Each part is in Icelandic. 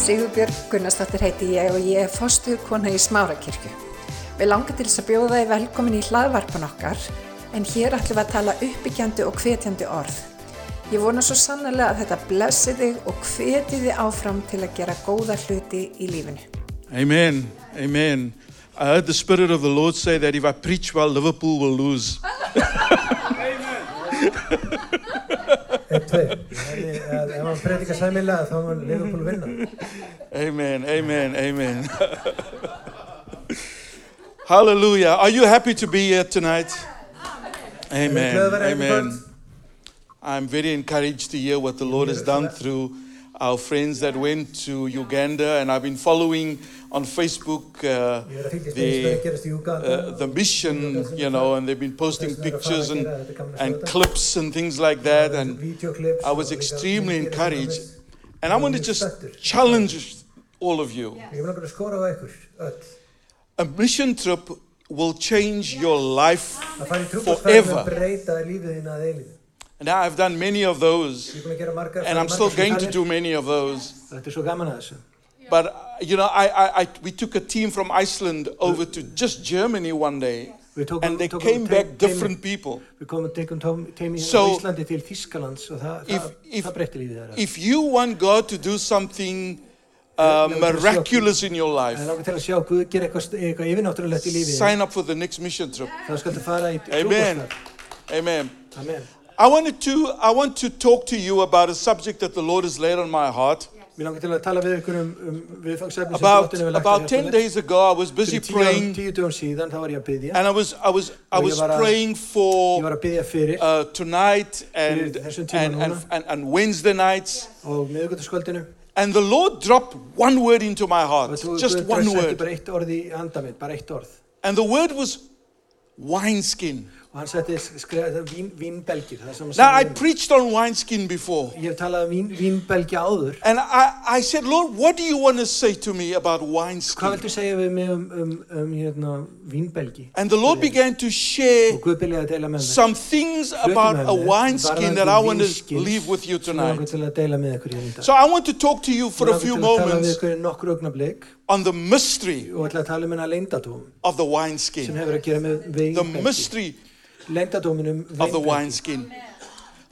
Sigurbjörg Gunnarsdóttir heiti ég og ég er fostuð kona í Smárakirkju. Við langar til þess að bjóða þið velkomin í hlaðvarpan okkar en hér ætlum við að tala uppbyggjandi og hvetjandi orð. Ég vona svo sannlega að þetta blessi þig og hveti þig áfram til að gera góða hluti í lífinu. Amen. Amen. I heard the Spirit of the Lord say that if I preach well, Liverpool will lose. Tveir. Ef hann predikar sæmilega þá er mun Liverpool vinna. Amen. Amen. Amen. Hallelujah. Are you happy to be here tonight? Amen. glad að vera hérna í Amen. I'm very encouraged to hear what the Lord has done through our friends that went to Uganda, and I've been following on Facebook uh, Ég er að fylgjast með því sem er að the gerast í Uganda. uh, the mission, you know, and they've been posting Þess vegna er að pictures fara að and, gera þetta gamla and skjóta. clips and things like that. And Vídeóklips I was og líka extremely myndir og encouraged. svoleiðis. And I want to Mjög just spenntur. challenge all of you. Ég vil langar að skora á ykkur öll. A mission trip will change your life Að fara í trúbúrsferð forever. Að breyta lífið þín að eilífi. And I've done many of those, Ég er búin að gera margar and I'm margar still going to ferðir. do many of those. Þetta er svo gaman að þessu. But uh, you know, I, I, I, we took a team from Iceland over to just Germany one day, Við tókum- and they tókum came teim- back teimi- different people. Við komum tekum teimi So- á Íslandi til Þískalands og það, If- það, if- það breytti lífið þeirra. If you want God to do something uh, miraculous in your Það life, er langar til að sjá Guð gera eitthvað, eitthvað yfirnáttúrulegt í lífið. sign up for the next mission trip. Það skal þú fara í Amen. trúbúrsferð. Amen. Amen. I wanted to I want to talk to you about a subject that the Lord has laid on my heart. Mér langar til að tala við ykkur um, um viðfangsefni sem About Drottinn hefur lagt á about hjarta 10 mitt. days ago I was busy Fyrir tíu, árum- praying tíu dögum síðan, þá var ég að byggja. and I was I was I Og ég was var að- praying Ég for var að byggja fyrir uh, tonight and Fyrir þessum tíma and, and, núna. and and Wednesday nights og miðugöldaskvöldinu. and the Lord dropped one word into my heart Og þú just Guð one setti word bara eitt orð í handa mitt, bara eitt orð. and the word was wineskin. Og hann setti skreða vín, vínbelgir. Það er sem að Now I segja. preached on wineskin before Ég hef talað um vín, vínbelgi áður. and I I said Lord what do you want to say to me about Hvað wineskin viltu segja við mig um, um, um hérna, vínbelgi? and the Lord began to share Og Guð byrjaði að deila með mér. some things about a wineskin that I want to leave with you Sem ég langar tonight. til að deila með ykkur hérna í dag. So I want to talk to you for a few Mig langar til að tala við moments ykkur í nokkur augnablik on the mystery og ætla að tala um hennar leyndadóm of the sem wineskin. hefur að gera með The vínbelgi. Mystery Leyndadóminum of the vínbelgi. wineskin.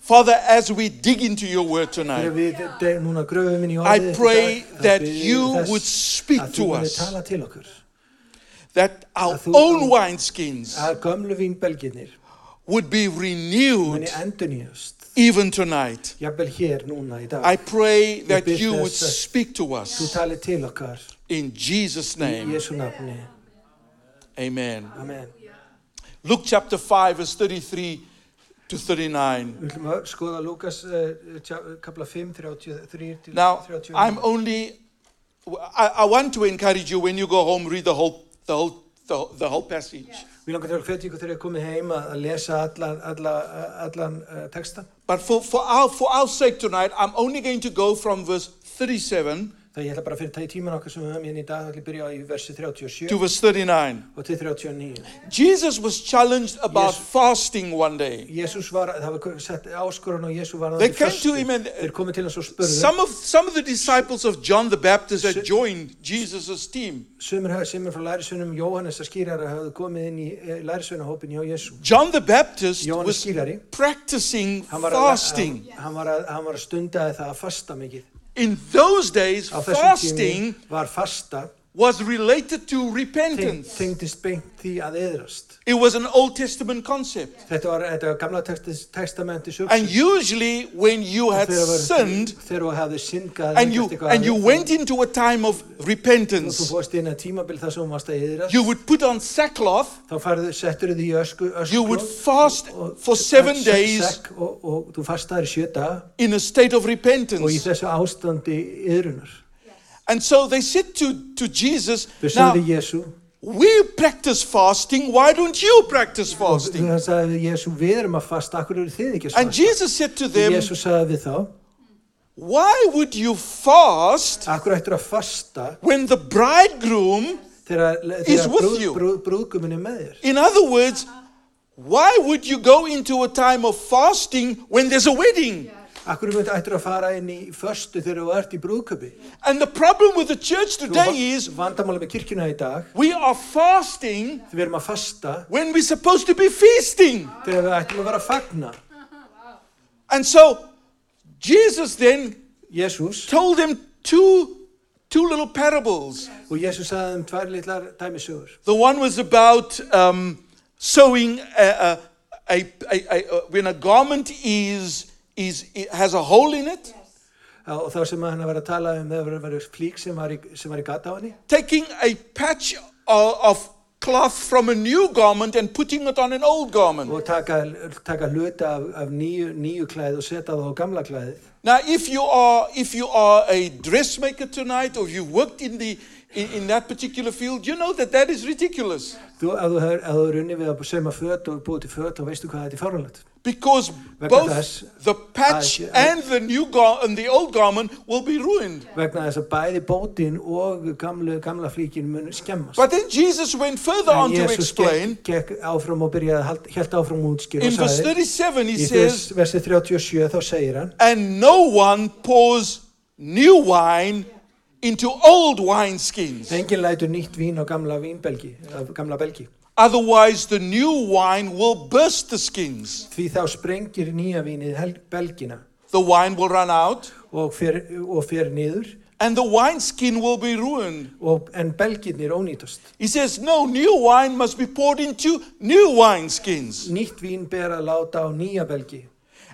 Father, as we dig into your word Þegar tonight, við de, núna gröfum inn í I orðið pray þá that bið ég you þess would speak að þú to munir us, tala til okkur that our Að þú- own wineskins að gömlu vínbelginir would be renewed muni endurnýjast even tonight. jafnvel hér núna í dag I pray that bid you þess would að speak to þú us tali til okkar in Jesus' í name. Jésu nafni Amen. Amen Luke chapter 5, verse 33 to 39. Við ætlum að skoða Lukas uh, 5, 33 til Now, 39 I'm only, I, I want to encourage you when you go home, read the whole, the whole, the, the whole passage. Uh, textan But for, for, our, for our sake tonight, I'm only going to go from verse 37 Það ég ætla bara að fyrir það í tíman okkar sem við höfum hérna í dag ég að byrja í versi 37 to verse 39. og til 39 Jesus was challenged about Yes. fasting one day. Jésús var, það var sett áskorun og Jésús var They came to him and Þeir komið til hans og spurðu some of, some of the disciples of John the Baptist had joined Jesus' team. Sumir, hef- sumir frá lærisveinum Jóhannes að skýrara hafðu komið inn í eh, lærisveinahópin hjá Jésú. John the Baptist Jóhannes was skýrari, practicing hann var, að, fasting. hann, hann, var að, hann var að stundaði það að fasta mikið. In those days, fasting var fasta, was related to repentance. tengdist beint því að eðrast. It was an Old Testament concept. Þetta var, þetta var gamla textis, testamenti And usually, when you had sinned þegar þú hafði syngað and you, and you went into a time of þú repentance, fórst inn að tímabil þar sem þú varst að eðrast, you would put on sackcloth, þá farðu, settur þið ösku, ösku you would fast for seven days og, og þú fastaðir sjö daga in a state of og í repentance. þessu ástandi yðrunar. And so they said to, to Jesus, Við Now, sögðu Jésu, we practice fasting, why don't you practice og fasting? það sagði Jésu, við erum að fasta, akkur eru þið ekki að And? Jesus said to them, Jésu sagði við þá, Why would you fast akkur ættir að fasta when the bridegroom, þegar, Is with brúð, you. brúð, brúðgumin er með þér? in other words, why would you go into a time of fasting when there's a wedding? Akkur myndi ættir að fara inn í föstu þegar þú ert í brúðköpi. And the problem with the church today is með kirkjuna í dag, we are fasting þegar við erum að fasta, when we're supposed to be feasting. þegar við ættum að vera að fagna. And so Jesus then Jésús, told them two, two little parables. og Jésús sagði um tvær litlar dæmisögur. The one was about um, sewing a, a, a, a, a, when a garment is, is, it has a hole in it, Já, og þá sem hann var að tala um það var að vera flík sem var í, sem var í gata á henni taking a patch of, of cloth from a new garment and putting it on an old garment. og taka, taka hluta af, af nýju, nýju klæð og setja það á gamla klæðið. Now, if you are if you are a dressmaker tonight, or you've worked in the in, in that particular field, you know that that is ridiculous Þú, ef þú hefur- ef þú er unni við að sauma föt og búið til föt, þá veistu hvað þetta er fáránlegt. Because Vegna both þess the patch að- and the new gar- and the old garment will be ruined. Vegna þess að bæði bótin og gamlu, gamla flíkin mun skemmast. But then Jesus went further on to Jésús explain. gekk, gekk áfram og byrjaði, hald- hélt áfram og útskýra In og verse sagði, 37, he í says, vers, versi 37 þá segir hann, "And no one pours new wine into old wineskins." enginn lætur nýtt vín á gamla vínbelgi, af gamla belgi. Otherwise, the new wine will burst the skins. Því þá sprengir nýja vínið hel- belgina The wine will run out, og fer, og fer niður, and the wineskin will be ruined. og, en belginir ónýtast. He says, No, new wine must be poured into new wineskins. Nýtt vín ber að láta á nýja belgi.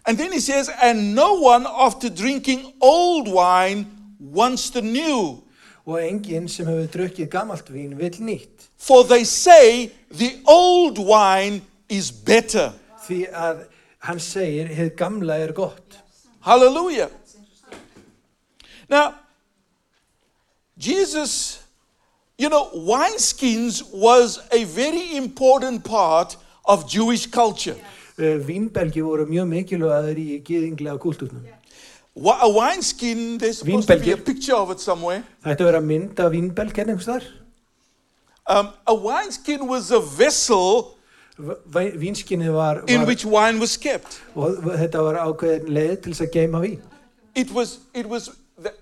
And then he says, And no one, after drinking old wine, wants the new. Og enginn sem hefur drukkið gamalt vín vill nýtt. For they say the old wine is better. Því að hann segir, hefur gamla er gott. Hallelujah. Now, Jesus, you know, wineskins was a very important part of Jewish culture. Uh, vínbelgi voru mjög mikilvægir í gyðinglega kultúrnum. A wineskin, there's supposed to be a picture of it somewhere. Það ætti að vera mynd af vínbelg hérna einhvers þar. Um, a wineskin was a vessel V- Vínskinnið var, in var which wine was kept. og þetta var ákveðin leið til þess að geima vín. It was, it was, that,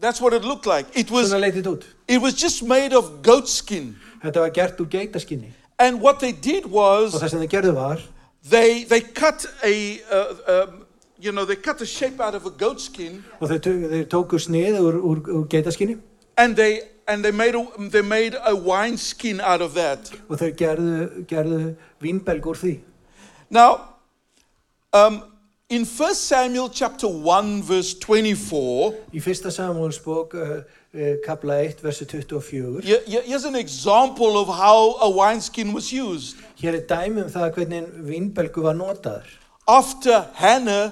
that's what it looked like. It was, Svona leitið út. it was just made of goat skin. Þetta var gert úr geitaskinni. And what they did Og was það sem þið gerðu var, they, they cut a, uh, um, you know, they cut the shape out of a goat skin og þeir, tök, þeir tóku snið úr, úr, úr geitaskinni and they, and they made a, they made a wine skin out of that. og þeir gerðu, gerðu vínbelg úr því. Now, um, in 1 Samuel chapter 1 verse 24, Í fyrsta Samuelsbók, uh, uh, kapla 1, versi 24, here- here- here's an example of how a wineskin was used. hér er dæmi um það hvernig vínbelgu var notaður. After Hannah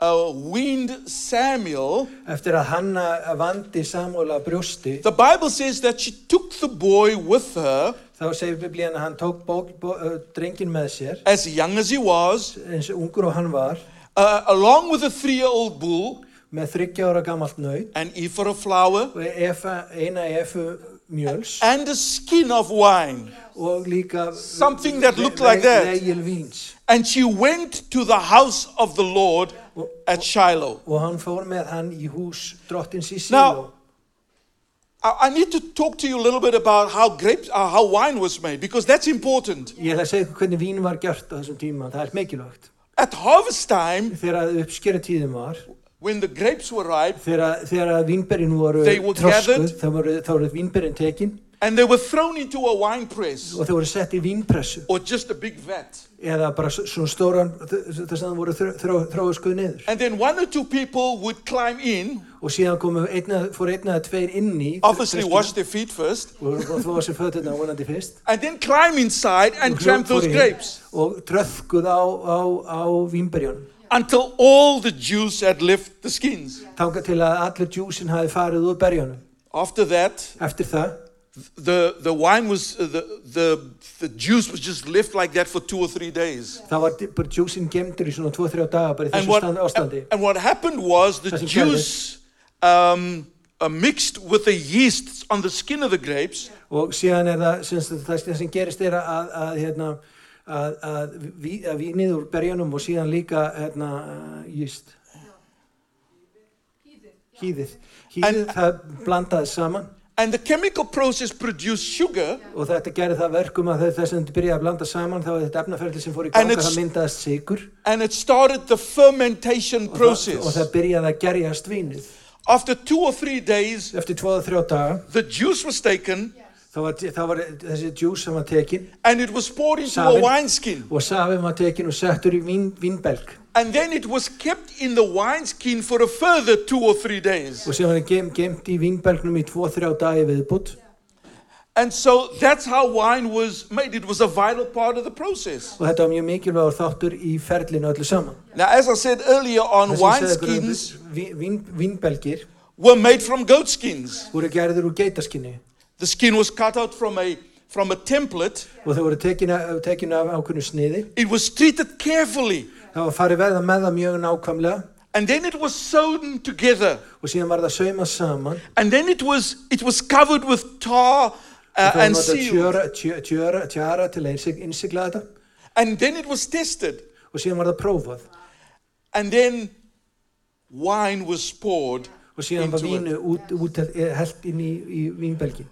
uh, weaned Samuel, Eftir að Hanna vandi Samuel að brjósti, the Bible says that she took the boy with her, þá segir biblíðan að hann tók bók, bó, uh, drengin með sér, as young as he was, eins og ungur og hann var, uh, along with a three-year-old bull, með þryggja ára gamalt nöyt an ephah of flour, og efa, eina efu mjöls and a skin of wine. og líka Something that looked like that. vegil víns. And she went to the house of the Lord at Shiloh. Og hann fór með hann í hús drottins í Now- Síló. I I need to talk to you a little bit about how grapes, uh, how wine was made, because that's important. Ég ætla að segja ykkur hvernig vín var gjört á þessum tíma, það er mikilvægt. At harvest time, Þegar uppskera tíðin var, when the grapes were ripe, þegar, þegar vínberinn voru They were þroskuð, gathered. þá voru, þá voru vínberinn tekin. and they were thrown into a wine press. Og þau voru sett í vínpressu. Or just a big vat. eða bara s- svona stóran þess að það voru þró, þró, þróaskuð niður. And then one or two people would climb in, Og síðan komu einna, fór einn eða tveir inn í obviously pressuna wash their feet first, og voru þó að sér fötuna vonandi fyrst. And then climb inside and og tramp hljóp those fór inn grapes. og tröðkuð á, á, á vínberjunum until all the juice had left the skins. þangað til að allir djúsin hafi farið úr berjunum. After that, Eftir það the, the wine was, uh, the, the, the juice was just left like that for two or three days. Það var bara djúsin gemdur í svona 2-3 daga bara í And þessu what, stand, ástandi. and what happened was the Það sem juice um, uh, mixed with the yeast on the skin of the grapes Og síðan er það, sem, sagt, það sem gerist er að, að, hérna, að, að, ví, að vínið úr berjunum og síðan líka hérna, jíst. hýðið. Hýðið það blandaði saman and the chemical process produced sugar, og þetta gerði það verkum að þess að þetta byrjaði að blanda saman þá var þetta efnaferðli sem fór í And ganga, það myndaðist sigur and it started the fermentation og það, og process. það byrjaði að gerjast vínið. After two or three days, Eftir tvoða þrjá daga the juice was taken þá var, þá var þessi djús sem var tekin and it was poured into a Safinn. wineskin. og safin var tekin og settur í vín, vínbelg And then it was kept in the wineskin for a further two or three days. og sem var gem, gemt í vínbelgnum í tvo þrjá dagi viðbútt And so that's how wine was made. It was a vital part of the process. og þetta var mjög mikilvægur þáttur í ferlinu öllu saman. Now, as I said earlier on, Þessi ég sagði ykkur, wineskins ví- vín, vínbelgir were made from goat skins. voru gerðir úr geitaskinni The skin was cut out from a from a template. og þau voru tekin, af- tekin af ákveðnu sniði. It was treated carefully, Það var farið verða með það mjög nákvæmlega. And then it was sewn together, og síðan var það saumað saman. And then it was it was covered with tar og uh, það var and notað sealed, tjöra, tjö- tjöra, tjara til að innsig- innsigla þetta. And then it was tested, og síðan var það prófað. And then wine was poured og síðan var into it. vínu út, út, held inn í, í vínbelgin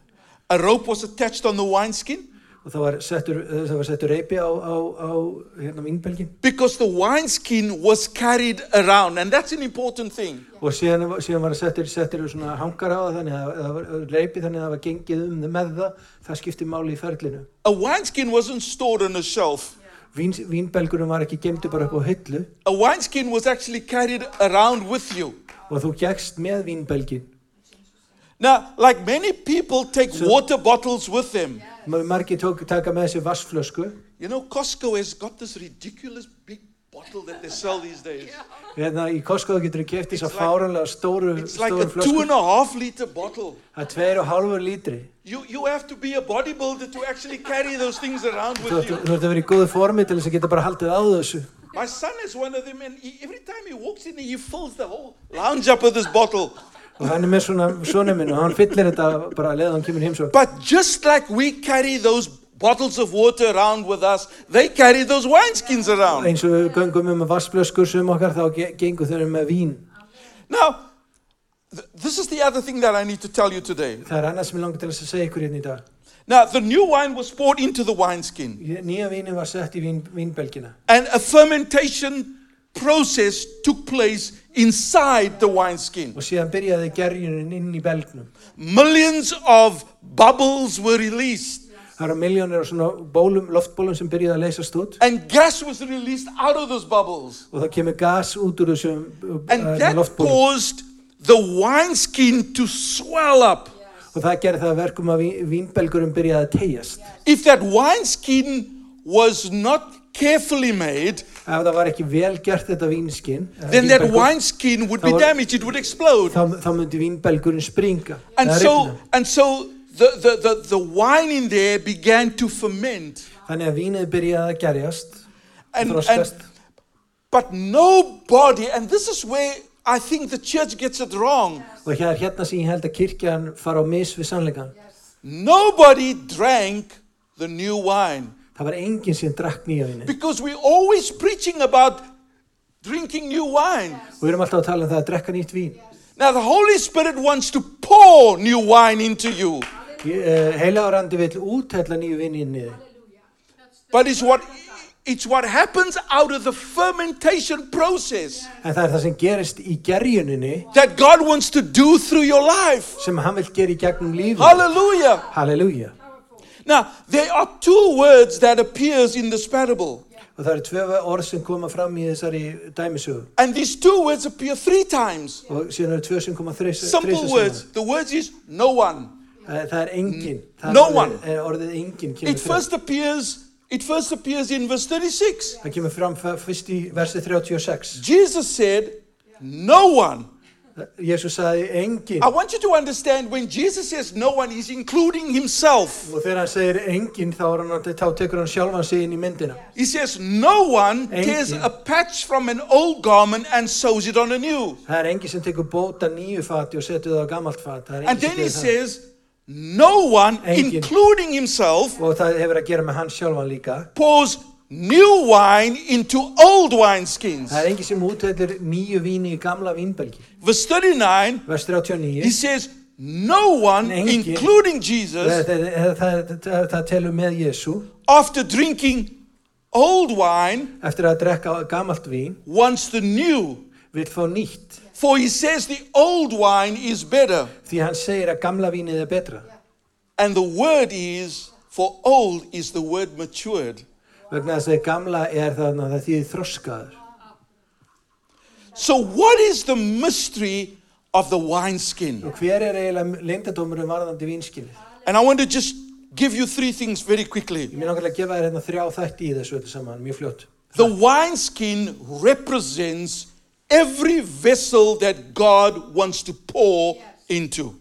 A rope was attached on the wineskin og það var settur, það var settur reypi á, á, á hérna vínbelgin because the wineskin was carried around, and that's an important thing. og síðan, síðan var það settur, settur svona hangar á það þannig að það var reypi þannig að það var gengið um það með það það skipti máli í ferlinu A wineskin wasn't stored on a shelf. Vín, vínbelgurum var ekki gemdu bara upp á hyllu A wineskin was actually carried around with you. og þú gegst með vínbelgin Now, like many people take water bottles with them. margir tók, taka með þessi vassflösku You know, Costco has got this ridiculous big bottle that they sell these days. hérna í Costco getur þú keft þess It's að like- fáranlega stóru, It's like stóru a two flösku and a half liter bottle. það er tveir og hálfur lítri You, you have to be a bodybuilder to actually carry those things around þú with ert you. þú ert að vera í góðu formi til þess að geta bara haldið á þessu My son is one of them, and he, every time he walks in, he fills the whole lounge up with this bottle. Og hann er með svona svona minn og hann fyllir þetta bara að leiða hann kemur heimsók But just like we carry those bottles of water around with us, they carry those wineskins around. eins og við göngum um með vassflöskur sem okkar þá ge- gengur þau með vín. Now, th- this is the other thing that I need to tell you today. það er annað sem ég langar til þess að segja ykkur hérna í dag. Now, the new wine was poured into the wineskin, nýja vínin var sett í vín, vínbelgina. And a fermentation process took place inside the wineskin. og síðan byrjaði gerjunin inn í belgnum Millions of bubbles were released, það eru miljónir af svona bólum, loftbólum sem byrjaði að leysast út and gas was released out of those bubbles. og það kemur gas út úr þessum And uh, that loftbólum caused the wineskin to swell up. og það gerði það að verkum að vín, vínbelgurum byrjaði að tegjast If that wineskin was not carefully made, ef það var ekki vel gert þetta vínskinn eða then that vínbelgur, wineskin would be Það var- damaged, it would explode. þá, þá myndi vínbelgurinn springa And eða so, rifna. and so the, the, the, the wine in there began to ferment. þannig að vínið byrjaði að gerjast And, and, þroskast but nobody, and this is where I think the church gets it wrong. og hér, hérna sem ég held að kirkjan fara á mis við sannleikan Nobody drank the new wine það var enginn sem drakk nýja víni because we're always preaching about drinking new wine. og við erum alltaf að tala um það að drekka nýtt vín Now, the Holy Spirit wants to pour new wine into you, heila árandi vill úthella nýju víni inn í þig but it's what, it's what happens out of the fermentation process en það er það sem gerist í gerjuninni that God wants to do through your life. sem hann vill gera í gegnum lífi Hallelujah. halleluja Now, there are two words that appears in this parable. og það eru tvö orð sem koma fram í þessari dæmisögu And these two words appear three times. og síðan eru tvö sem koma þrís Simple words. The words is no one. það er engin það No er one. orðið, er orðið engin It fram. first appears it first appears in verse 36. það kemur fram fyrst í versi 36 Jesus said, no one. Jésús sagði engin I want you to understand when Jesus says no one, he's including himself. og þegar hann segir engin þá, er hann, þá tekur hann sjálfan sig inn í myndina He says no one Engin. tears a patch from an old garment and sews it on a new. það er engin sem tekur bóta nýju fati og setur það á gamalt fat það er And engin then sem he gerir það. says no one, Engin. including himself, og það hefur að gera með hann sjálfan líka pours new wine into old wineskins. Það er engin sem úthellir nýju víni í gamla vínbelgi. Verse 39, Vers he says, No one, Engin. including Jesus, það, það, það, það telur með Jésu, after drinking old wine, eftir að drekka gamalt vín, wants the new. vil fá nýtt. For he says the old wine is better. Því hann segir að gamla vínið er betra. And the word is, for old is the word matured. Vegna þess að gamla er þarna það þýðir þroskaður. So, what is the mystery of the wineskin? Og hver er eiginlega varðandi? And I want to just give you three things very quickly. Ég mér náttúrulega að gefa þér hérna þrjá þætti í þessu öllu saman, mjög fljótt. The wineskin represents every vessel that God wants to pour into.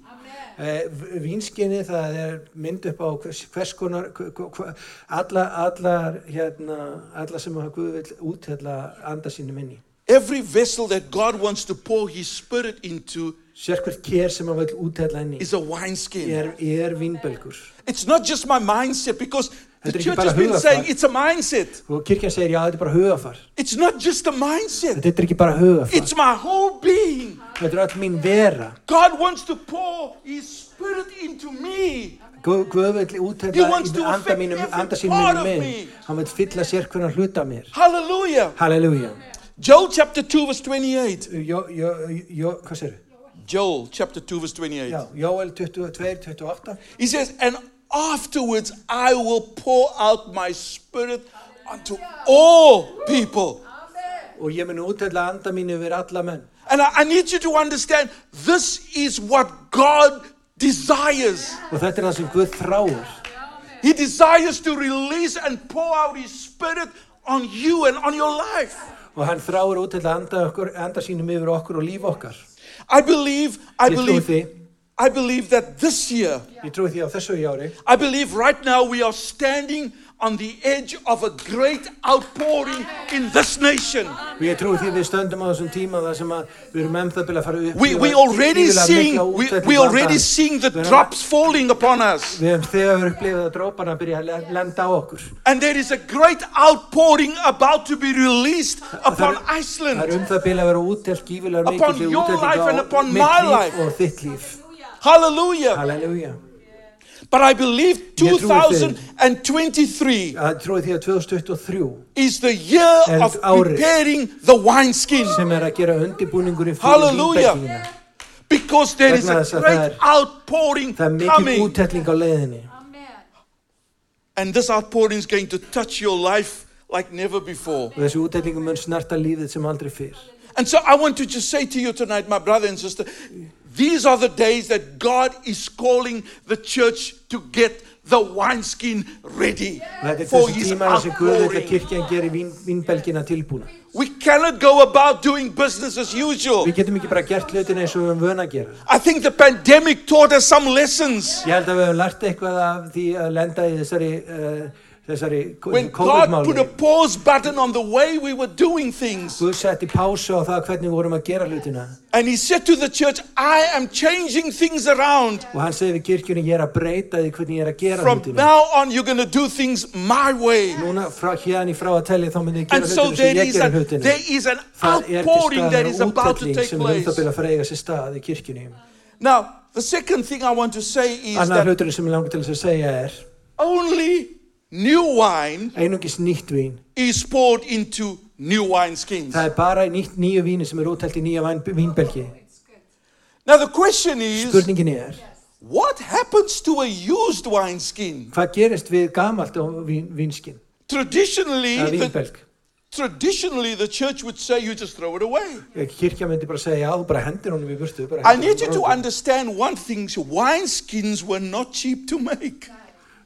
Eh, Vínskinni það er mynd upp á hvers, hvers konar, alla, allar, hérna, alla sem að Guð vil úthella anda sínum inn í. Every vessel that God wants to pour His Spirit into is a wineskin. er, er. It's not just my mindset because Þetta er ekki bara hugafar. Og kirkjan segir, já, þetta er bara hugafar. It's not just a mindset, Þetta er ekki bara hugafar. it's my whole being. Þetta er öll mín vera. God wants to pour His Spirit into me. Guð vil í anda of minn. me. Hann vil fylla sér hvernig hluta mér. Hallelujah. Halleluja. Joel chapter 2, verse 28. Jó, jó, jó, hvað sér? Joel chapter 2, verse 28. Já, Jóel 22, 28. He says, And afterwards I will pour out my spirit unto all people. Og ég mun úthella anda mínu yfir alla menn. And I, I need you to understand this is what God desires. Og þetta er það sem Guð þráir. He desires to release and pour out His spirit on you and on your life. Og hann þráir úthella anda, okkur, anda sínum yfir okkur og líf okkar. I believe, I believe, því, I believe that this year, ég trúi því á þessu ári, I believe right now we are standing on the edge of a great outpouring in this nation. og ég trúi því við stöndum á þessum tíma þar sem að við erum ennþá að fara upp. We, we already seeing we, we already seeing the drops falling upon us. Við hefum þegar við að dróparna byrja að le- lenda á okkur. And there is a great outpouring about to be released upon Það er Iceland. um það byrja að vera útelt gífilega Upon your life and upon my life. og þitt líf. Hallelujah. Halleluja. But I believe Ég trúi því. 2023 Að trúi því að 2023 is the year En of árið. preparing the wineskin sem er að gera undirbúningurinn fyrir Halleluja. vínbergingina. because there is Vegna a þess að great það er- outpouring Það er mikil coming. úttelling á leiðinni. And this outpouring is going to touch your life like never before. Og þessi útellingum mun snerta lífið sem aldrei fyrr. And so I want to just say to you tonight, my brother and sister, these are the days that God is calling the church to get the wineskin ready for his tímar sem Guð vil að outpouring. kirkjan gerir vín, vínbelgina tilbúna. We cannot go about doing business as usual. Við getum ekki bara gert hlutina eins og við höfum vöna að gera. I think the pandemic taught us some lessons. Ég held að við höfum lært eitthvað af því að lenda í þessari, uh, þessari When God put a COVID-máli. pause button on the way we were doing things, Guð setti pásu á það hvernig við vorum að gera hlutina. and He said to the church, I am changing things around. Og hann segði við kirkjunni, ég er að breyta því hvernig ég er að gera From hlutina. now on, you're going to do things my way. Núna frá hérna í frá að telja þá myndi ég gera And so hlutina there sem ég is, gera a, hlutina. there is an Það er til outpouring that is staðar about to úttelling take sem er um það place. byrja að fara að eiga sér stað í kirkjunni. Now, the second thing I want to say is Annar that hluturinn sem ég langar til þess að segja er only new wine einungis nýtt vín. is poured into new wineskins. Það er bara nýtt nýju víni sem er úttelt í nýja væn- vínbelgi. Now, the question is Spurningin er, what happens to a used wineskin? hvað gerist við gamalt á vín, vínskinn? Traditionally, Eða the, vínbelg? traditionally, the church would say you just throw it away. Kirkja myndi bara segja, já, þú bara hendir honum í burtu. bara I hendir need you honum to bara út. understand one thing wineskins were not cheap to make.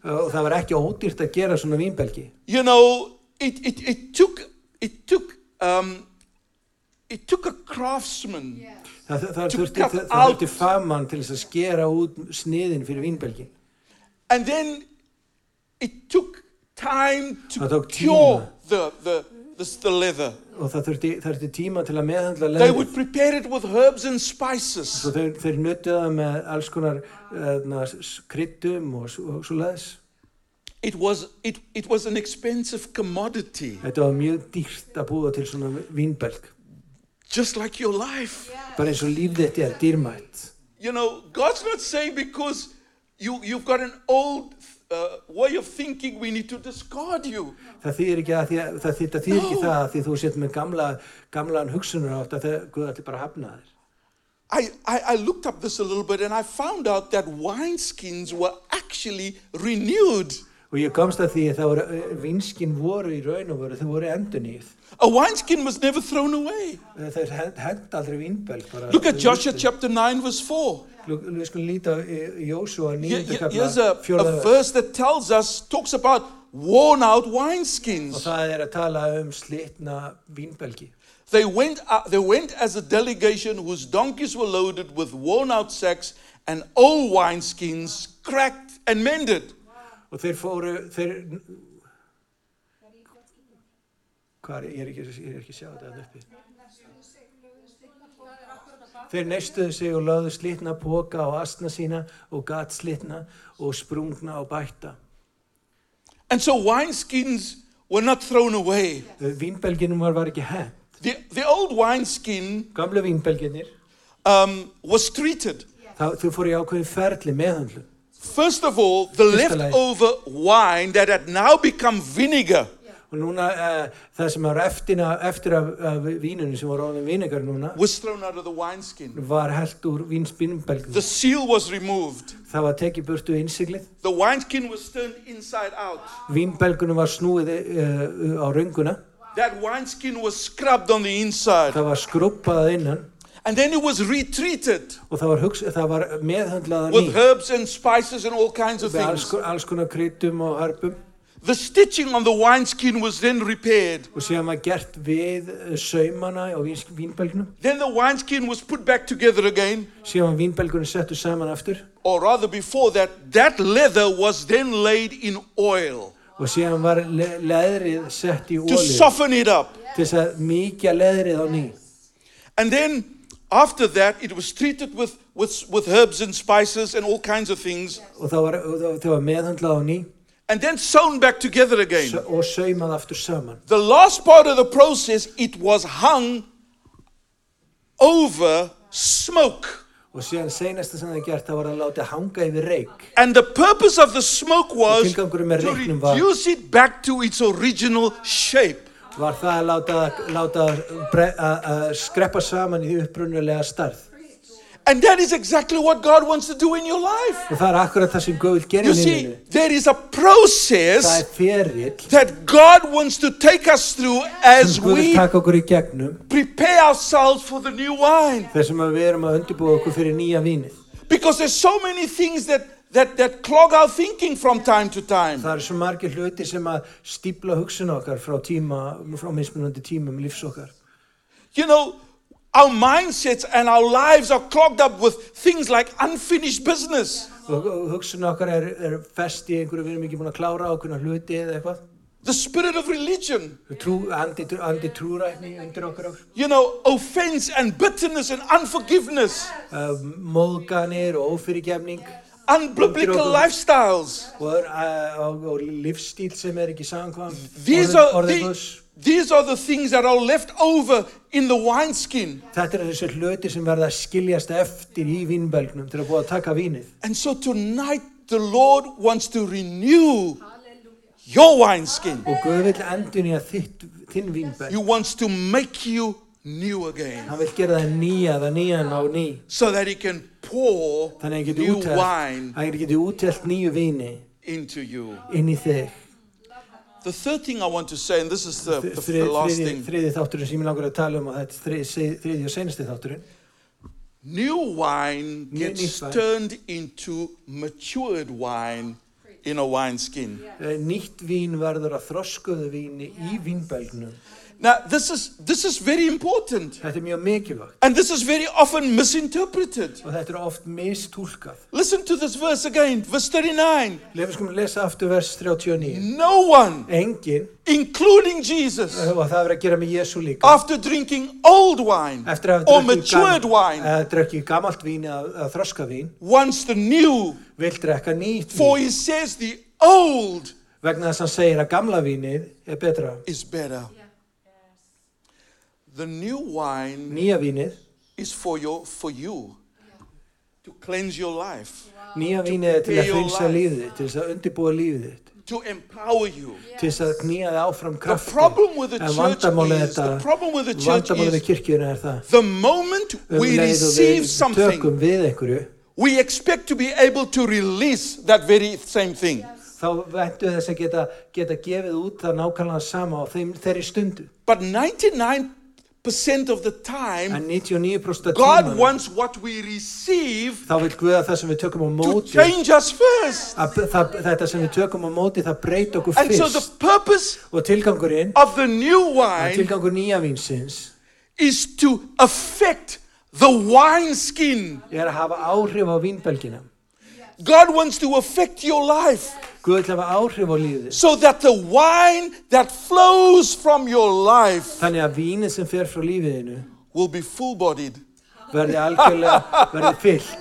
Og það var ekki ódýrt að gera svona vínbelgi. You know, it, it, it took, it took, um, it took a craftsman Það, það, það, þurfti fagmann til þess að skera út sniðin fyrir vínbelgi. And then it took time to cure the, the, the, the leather. Og það þurfti, þurfti tíma til að meðhandla They would prepare it with herbs and spices. Svo þeir, þeir það með alls konar uh, kryddum og, og svo. It was, it, it was an expensive commodity, Þetta var mjög dýrt að búa til svona vínbelg. just like your life. Bara eins og líf þetta er dýrmætt. You know, God's not saying because you, you've got an old uh, way of thinking, we need to discard you. Það þýðir ekki að því að það þýðir, þýðir ekki No. það að því þú sett með gamla, gamlan hugsunar átt að það, Guð ætli bara að hafna þér. I, I, I looked up this a little bit and I found out that wineskins were actually renewed. Og ég komst að því að það voru, vinskinn voru í raun og voru, þau voru endurnýð. A wineskin was never thrown away. Þeir hend, hend aldrei vínbelg. Bara, Look at þau Joshua vistu. chapter 9, verse 4. Lú- Við skulum líta í Jósúa Here- 9. here- kapla Here's a, a fjórða vers. verse that tells us, talks about worn out Og wineskins. það er að tala um slitna vínbelgi. They went, uh, they went as a delegation whose donkeys were loaded with worn out sacks and old wineskins, cracked and mended. Og þeir fóru, þeir... Hvað er, ég er ekki, ég er ekki að sjá þetta þarna uppi. Þeir neistuðu sig og lögðu slitna póka á asna sína og gat slitna og sprungna og bætta. And so wineskins were not thrown away. Vínbelginum var, var ekki hent. The, the old wineskin um, was treated. þau fóru í ákveðin ferli meðhandlu. First of all, the Fyrsta lagi. leftover wine that had now become vinegar Og núna uh, það sem var eftir, eftir af, af vínunum sem var ráðin vinegar núna was thrown out of the wineskin. var held úr vínspinnbelgum. The seal was removed. Það var tekið burtu innsiglið. The wineskin was turned inside out. Vínbelgunum var snúið uh, á rönguna. That wineskin was scrubbed on the inside. Það var skruppað að innan And then it was retreated og það var, hugsa, það var with herbs and spices and all kinds of alls, things. alls konar kryddum og hörpum The stitching on the wineskin was then repaired. og síðan var gert við eh, saumana á vínbelgnum. Then the wineskin was put back together again. Síðan var vínbelgunum settu saman aftur Or rather, before that, that leather was then laid in oil og síðan var le leðrið sett í to soften it up. til þess að leðrið á ný. And then after that, it was treated with, with, with herbs and spices and all kinds of things, og það var, og það, það var meðhandlað á ný and then sewn back together again. sa- og saumað aftur. The last part of the process, it was hung over smoke. Og síðan seinasta sem það gert það var að láta hanga yfir reik. And the purpose of the smoke was to reduce it back to its original shape. Var það að láta, láta bre- að að skreppa saman í upprunulega starð. And that is exactly what God wants to do in your life. Og það er akkurat það sem Guð vil gera You í see, lífinu. there is a Það process er ferill that God wants to take us through as sem Guð vil we taka okkur í gegnum prepare ourselves for the new wine. þar sem að við erum að undirbúa okkur fyrir nýja vínið. Because there's so many things that, that, that clog our thinking from time to time. Það eru svo margir hluti sem að stípla hugsun okkar frá tíma, frá mismunandi tímum lífs okkar. You know, our mindsets and our lives are clogged up with things like unfinished business. Og og hugsun okkar er, er fest í einhverju, við erum ekki búin að klára ákveðna hluti eða eitthvað. The spirit of religion, Trú, andi, andi trúrækni undir okkur okkur. you know, offense and bitterness and unforgiveness, Uh, móðganir og ófyrirgefning unbiblical lifestyles. og, og, og lífstíl sem er ekki samkvæm These are, the, these are the things that are left over in the wineskin. Þetta þessi hluti sem verða að skiljast eftir í vínbelgnum til að búa að taka vínið. And so tonight, the Lord wants to renew your wineskin. Og Guð vil endun í að þitt, þinn vínbelg. He wants to make you new again Hann vil gera það nýja, það nýjan á ný. so that He can pour new útelt, wine hann geti útelt nýju víni into you. inn í þig. The third thing I want to say, and this is the, the, the last þriði, thing þriði þátturinn sem ég langar að tala um og þetta er þriði, þriði og senasti þátturinn. new wine gets turned into matured wine in a wineskin. Eh, Nýtt vín verður að þroskuðu víni í vínbelgnum. Now, this is, this is very important, Þetta er mjög mikilvægt and this is very often misinterpreted. og þetta er oft mistúlkað. Listen to this verse again, verse 39. Lefum skulum lesa aftur vers 39. No one, Engin, including Jesus, og það verður að gera með Jésu líka. after drinking old wine Eftir að or hafa matured wine, uh, drukkið gamalt vín eða þroska wants the new. vil drekka nýtt For vín. he says the old vegna þess að hann segir að gamla vínið er betra. is better. The new wine Nýja vínið, is for your for you to cleanse your life, nýja vínið er til að Your hreinsa life. lífið þitt, til þess að undirbúa lífið þitt, to empower you. til þess að knýja þið áfram The krafti. problem with the En church vandamálið is þetta, the problem with the church vandamálið við is kirkjuna er það. the moment Um we leið og receive við something, tökum við einhverju, we expect to be able to release that very same thing. þá vendu þess að geta, geta gefið út það nákvæmlega sama á þeim, þeirri stundu. But 99% of the time, En 99% God wants what we receive þá vil Guð að það sem við tökum á to change us first. að, það, þetta sem við tökum á móti, það breyta okkur And so the purpose Og tilgangurinn, of the new wine tilgangur nýja vínsins, is to affect the wineskin. er að hafa áhrif á vínbelgina. God wants to affect your life Guð vil hafa áhrif á lífið. so that the wine that flows from your life Þannig að vínið sem fer frá lífiðinu will be full bodied verði algjörlega, verði fyllt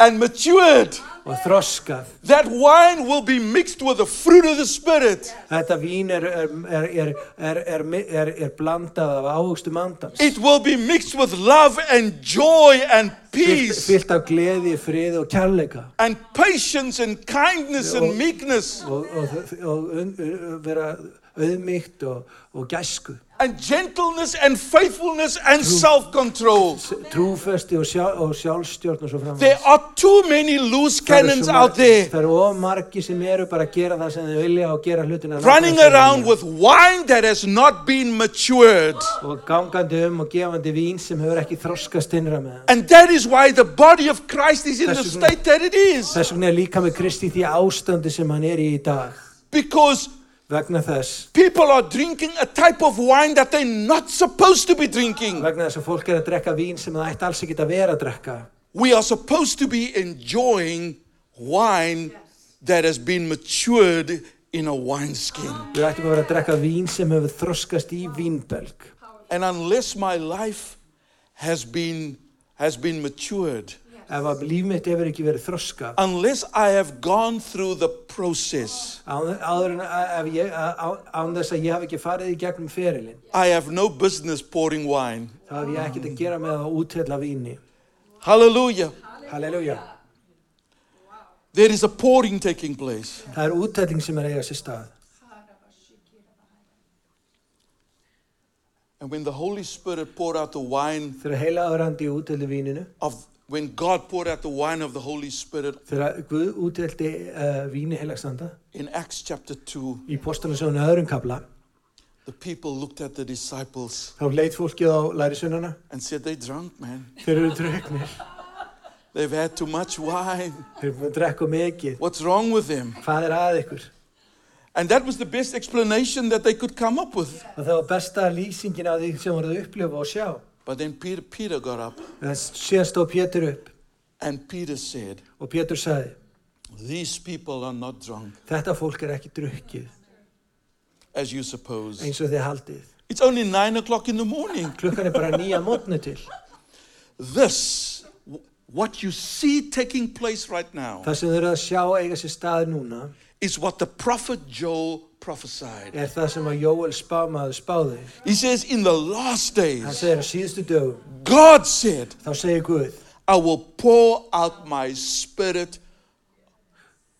and matured. Og þroskað. That wine will be mixed with the fruit of the Spirit. Þetta vín er, er, er, er, er, blandað af áhugstum andans. It will be mixed with love and joy and peace fyllt af gleði, friði og kærleika. and patience and kindness and meekness Og, og, og vera auðmygt og, og gæsku. And gentleness and faithfulness and self control. S- Trúfesti og, sjá, og sjálfstjórn og svo framvegis. There are too many loose Það eru cannons svo out mar- there Það eru of margi sem eru bara að gera það sem þau vilja og gera hlutina running nákvæmlega sem þeir around vilja. with wine that has not been matured. og gangandi um og gefandi vín sem hefur ekki þroskast innra með það. And that is why the body of Christ is in the Þess vegna- state that it is. Þess vegna er líka með Kristi í því ástandi sem hann er í í dag. Because Vegna þess, people are drinking a type of wine that they're not supposed to be drinking. vegna þess að fólk er að drekka vín sem það ætti alls ekki að vera að drekka. We are supposed to be enjoying wine that has been matured in a wineskin. Við ættum að vera að drekka vín sem hefur þroskast í vínbelg. And unless my life has been has been matured, Ef að líf mitt hefur ekki verið þroskað, unless I have gone through the process, án, á- án þess að ég hafi ekki farið í gegnum ferilinn, I have no business pouring wine. þá hef ég ekkert að gera með að úthella víni. Hallelujah. Halleluja. There is a pouring taking place. Það er úthelling sem er eiga sér stað. And when the Holy Spirit poured out the wine of when God poured out the wine of the Holy Spirit þegar Guð útheldi uh, víni heilagsanda, in Acts chapter 2, í postalasjónu öðrum kabla, the people looked at the disciples þá leit fólkið á lærisunana, and said, They're drunk, man. þeir eru drauknir, They've had too much wine. þeir eru búin að drekka mikið, What's wrong with them? hvað er að ykkur? And that was the best explanation that they could come up with. Og það var besta lýsingin af því sem voruð að upplifa og sjá. But then Peter, Peter got up En síðan stóð Pétur upp and Peter said, og Pétur sagði, These people are not drunk, þetta fólk er ekki drukkið as you suppose. eins og þið haldið. It's only nine o'clock in the morning. Klukkan er bara nýja mótnu til. This, w- what you see taking place right now, Það sem þið eru að sjá eiga sér stað núna is what the prophet Joel prophesied. er það sem að Jóel spámaður spáði. He says, In the last Hann days, segir að síðustu dögum, God said, þá segir Guð, I will pour out my spirit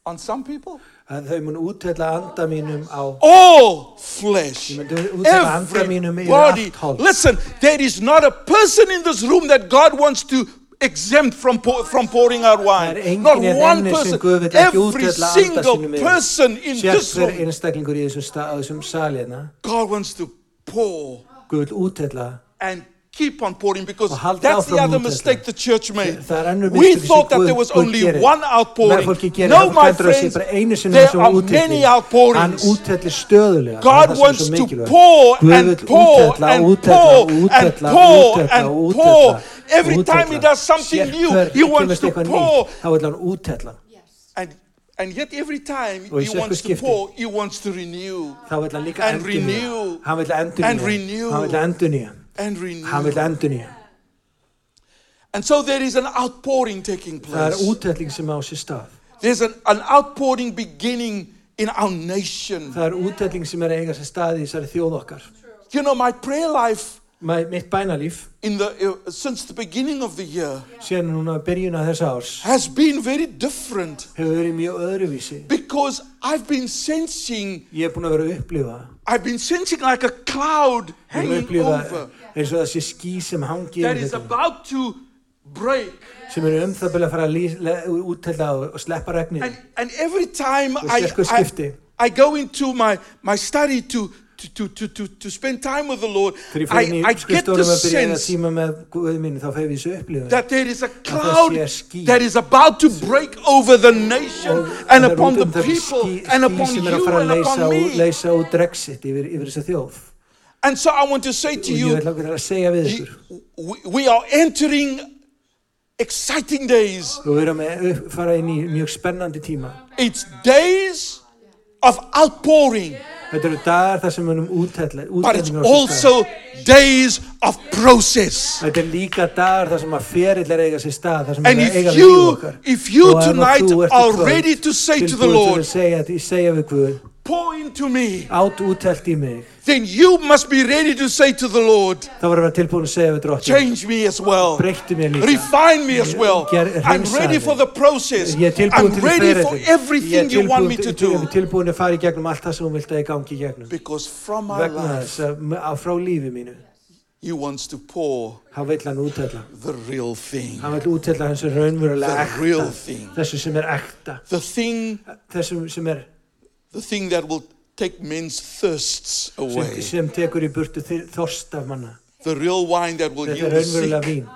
on some people. að þau mun útella anda mínum á All flesh. Ég myndi útella anda mínum yfir Everybody. Listen, there is not a person in this room that God wants to exempt from, pour, from pouring out wine. Það er enginn Not hérna one inni sem person. Guð vill ekki Every útdella anda single sínum yfir. person in this Sérhver room, einstaklingur í þessum, stað, á þessum salina, God wants to pour Guð vil útella and keep on pouring because Og halda that's the áfram other útdella. mistake the church made. Það er önnur We mistök sem thought that Guð- there was Guð only gerir. one Með outpouring. fólki gerir, No, fólk my heldur að sé friends, bara einu sinni there svo are útellin. many Hann outpourings. útellir stöðulega. God Það er það sem er wants svo to mikilvægt. pour Guð and vill pour útella, and útella, pour and útella, pour útella, and útella, pour. Every útella. time he does something new, Sérhver he wants kemur to eitthvað pour. nýtt, Þá vil hann útella. And, and yet every time Og í he sérhver wants to skipti. pour, he wants to renew Þá vil hann líka And endurnýja. renew. Hann vil endurnýja. And renew. Hann vil endurnýja. and Hann vil renew. endurnýja. And so there is an outpouring taking Það er place. útelling sem á sér stað. There's an, an outpouring beginning in our nation. Það er útælling sem er að eiga sér stað í þessari þjóð okkar. You know, my prayer life Mæ- Mitt bænalíf, in the uh, since the beginning of the year síðan núna byrjun að þessa árs, has been very different hefur verið mjög öðruvísi. because I've been sensing Ég er búin að vera að upplifa, I've been sensing like a cloud hanging upplifa over eins og sé ský sem hangi that is about to break. sem eru um það byrja að fara að úttella og, og sleppa regnið. And, and every time I, I. I go into my, my study to, to, to, to, to, spend time with the Lord, I, I get the sense that there is a cloud that is about to break over the nation and upon the people and upon you and upon me. And so I want to say to you, we are entering exciting days. It's days of outpouring. Þetta eru dagar þar sem við erum útætla. but it's also days of process. Þetta er líka dagar þar sem að ferill er eiga sér stað, þar sem er að if eiga við líf okkar. if you Og ef þú ert í are kvöld ready to say to the tilbúin til Lord, að segja, að segja við Guð, pour into me, át útælt í mig, then you must be ready to say to the Lord, þá var að vera tilbúin að segja við drottin, change me as well. breyttu mér líka. Refine me as well. Ger- I'm hreinsaðu ready mig. for the process. Ég er tilbúin I'm til ready for ferillin. Ég everything er you want me tilbúin, to til, do. tilbúin að fara í gegnum allt það sem hún vilt að ég gangi í gegnum. Because from my Vegna life, þess að að frá lífi mínu, He wants to pour hann vill hann útætla. the real thing. Hann vill útætla hans sem raunverulega The real ekta. thing. Þessu sem er ekta. The thing, Þessu sem er, the thing that will take men's thirsts away. sem tekur í burtu þorst af manna. The real wine that will heal er the sick. vín.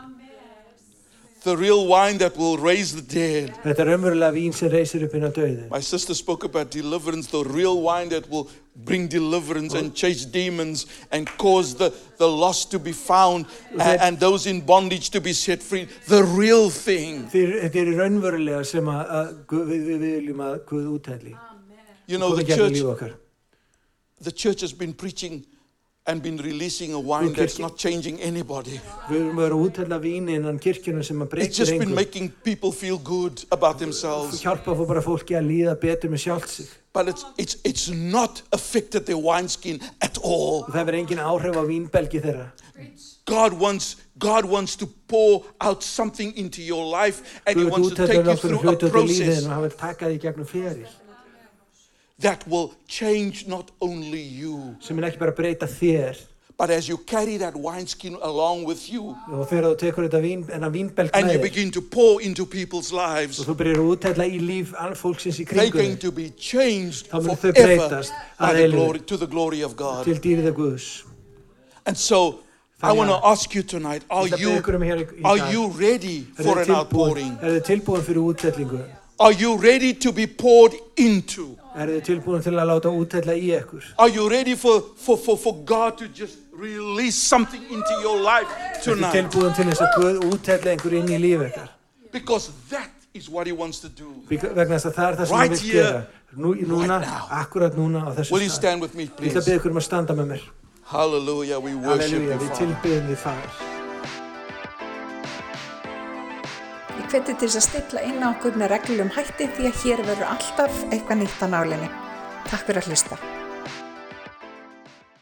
The real wine that will raise the dead. Þetta er raunverulega vín sem reysir upp inn á döði. My sister spoke about deliverance, the real wine that will bring deliverance and chase demons and cause the, the lost to be found and, and those in bondage to be set free. The real thing. Þetta er raunverulega sem að, að við, við viljum að Guð útætli. You know, the Komið gegnum church, líf okkar. the church has been preaching and been releasing a wine Good that's kirkja. not changing anybody. Við viljum vera að útælla vín innan kirkjuna sem að It's breytir just been engum. making people feel good about themselves. Hjálpa fór bara fólki að líða betur með sjálft sig. But it's, it's, it's not affected their wineskin at all. Og það verður engin áhrif á vínbelgi þeirra. God wants, God wants to pour out something into your life and He Guð wants to take útætlar you okkur through a hlutu til lífið process en hann vil taka því gegnum feril. That will change not only you, Sem er ekki bara að breyta þér. but as you carry that wineskin along with you Og þegar þú tekur þetta vín, enna vínbelg and með you þér. begin to pour into people's lives, Og þú byrjar að útælla í líf all fólksins í they're kringu going þig. to be changed Þá munu þau forever breytast by að the eilífu. glory, to the glory of God. Til dýrið Guðs. And so I Þannig want to að- ask you tonight, are Ég ætla að you, biðja ykkur um hér í- í are dag. you ready Er for þið an tilbúin, outpouring? er þið tilbúin fyrir útællingu? Are you ready to be poured into? Er þið tilbúin til að láta útælla í ykkur? Are you ready for, for, for, for God to just release something into your life Er þið tonight? tilbúin til þess að Guð útælla einhver inn í líf ykkar? Because that is what He wants to do. Vegna þess að það er það sem Right við vilt here, gera. Nú, núna, right now. akkurat núna á þessu Will you stað. stand with me, Ég ætla að please? beða ykkur um að standa með mér. Hallelujah. We worship Halleluja, you, við Father. tilbyðum því far. Ég hveti til að stilla inn á okkur með reglum hætti því að hér verður alltaf eitthvað nýtt á nálinni. Takk fyrir að hlusta.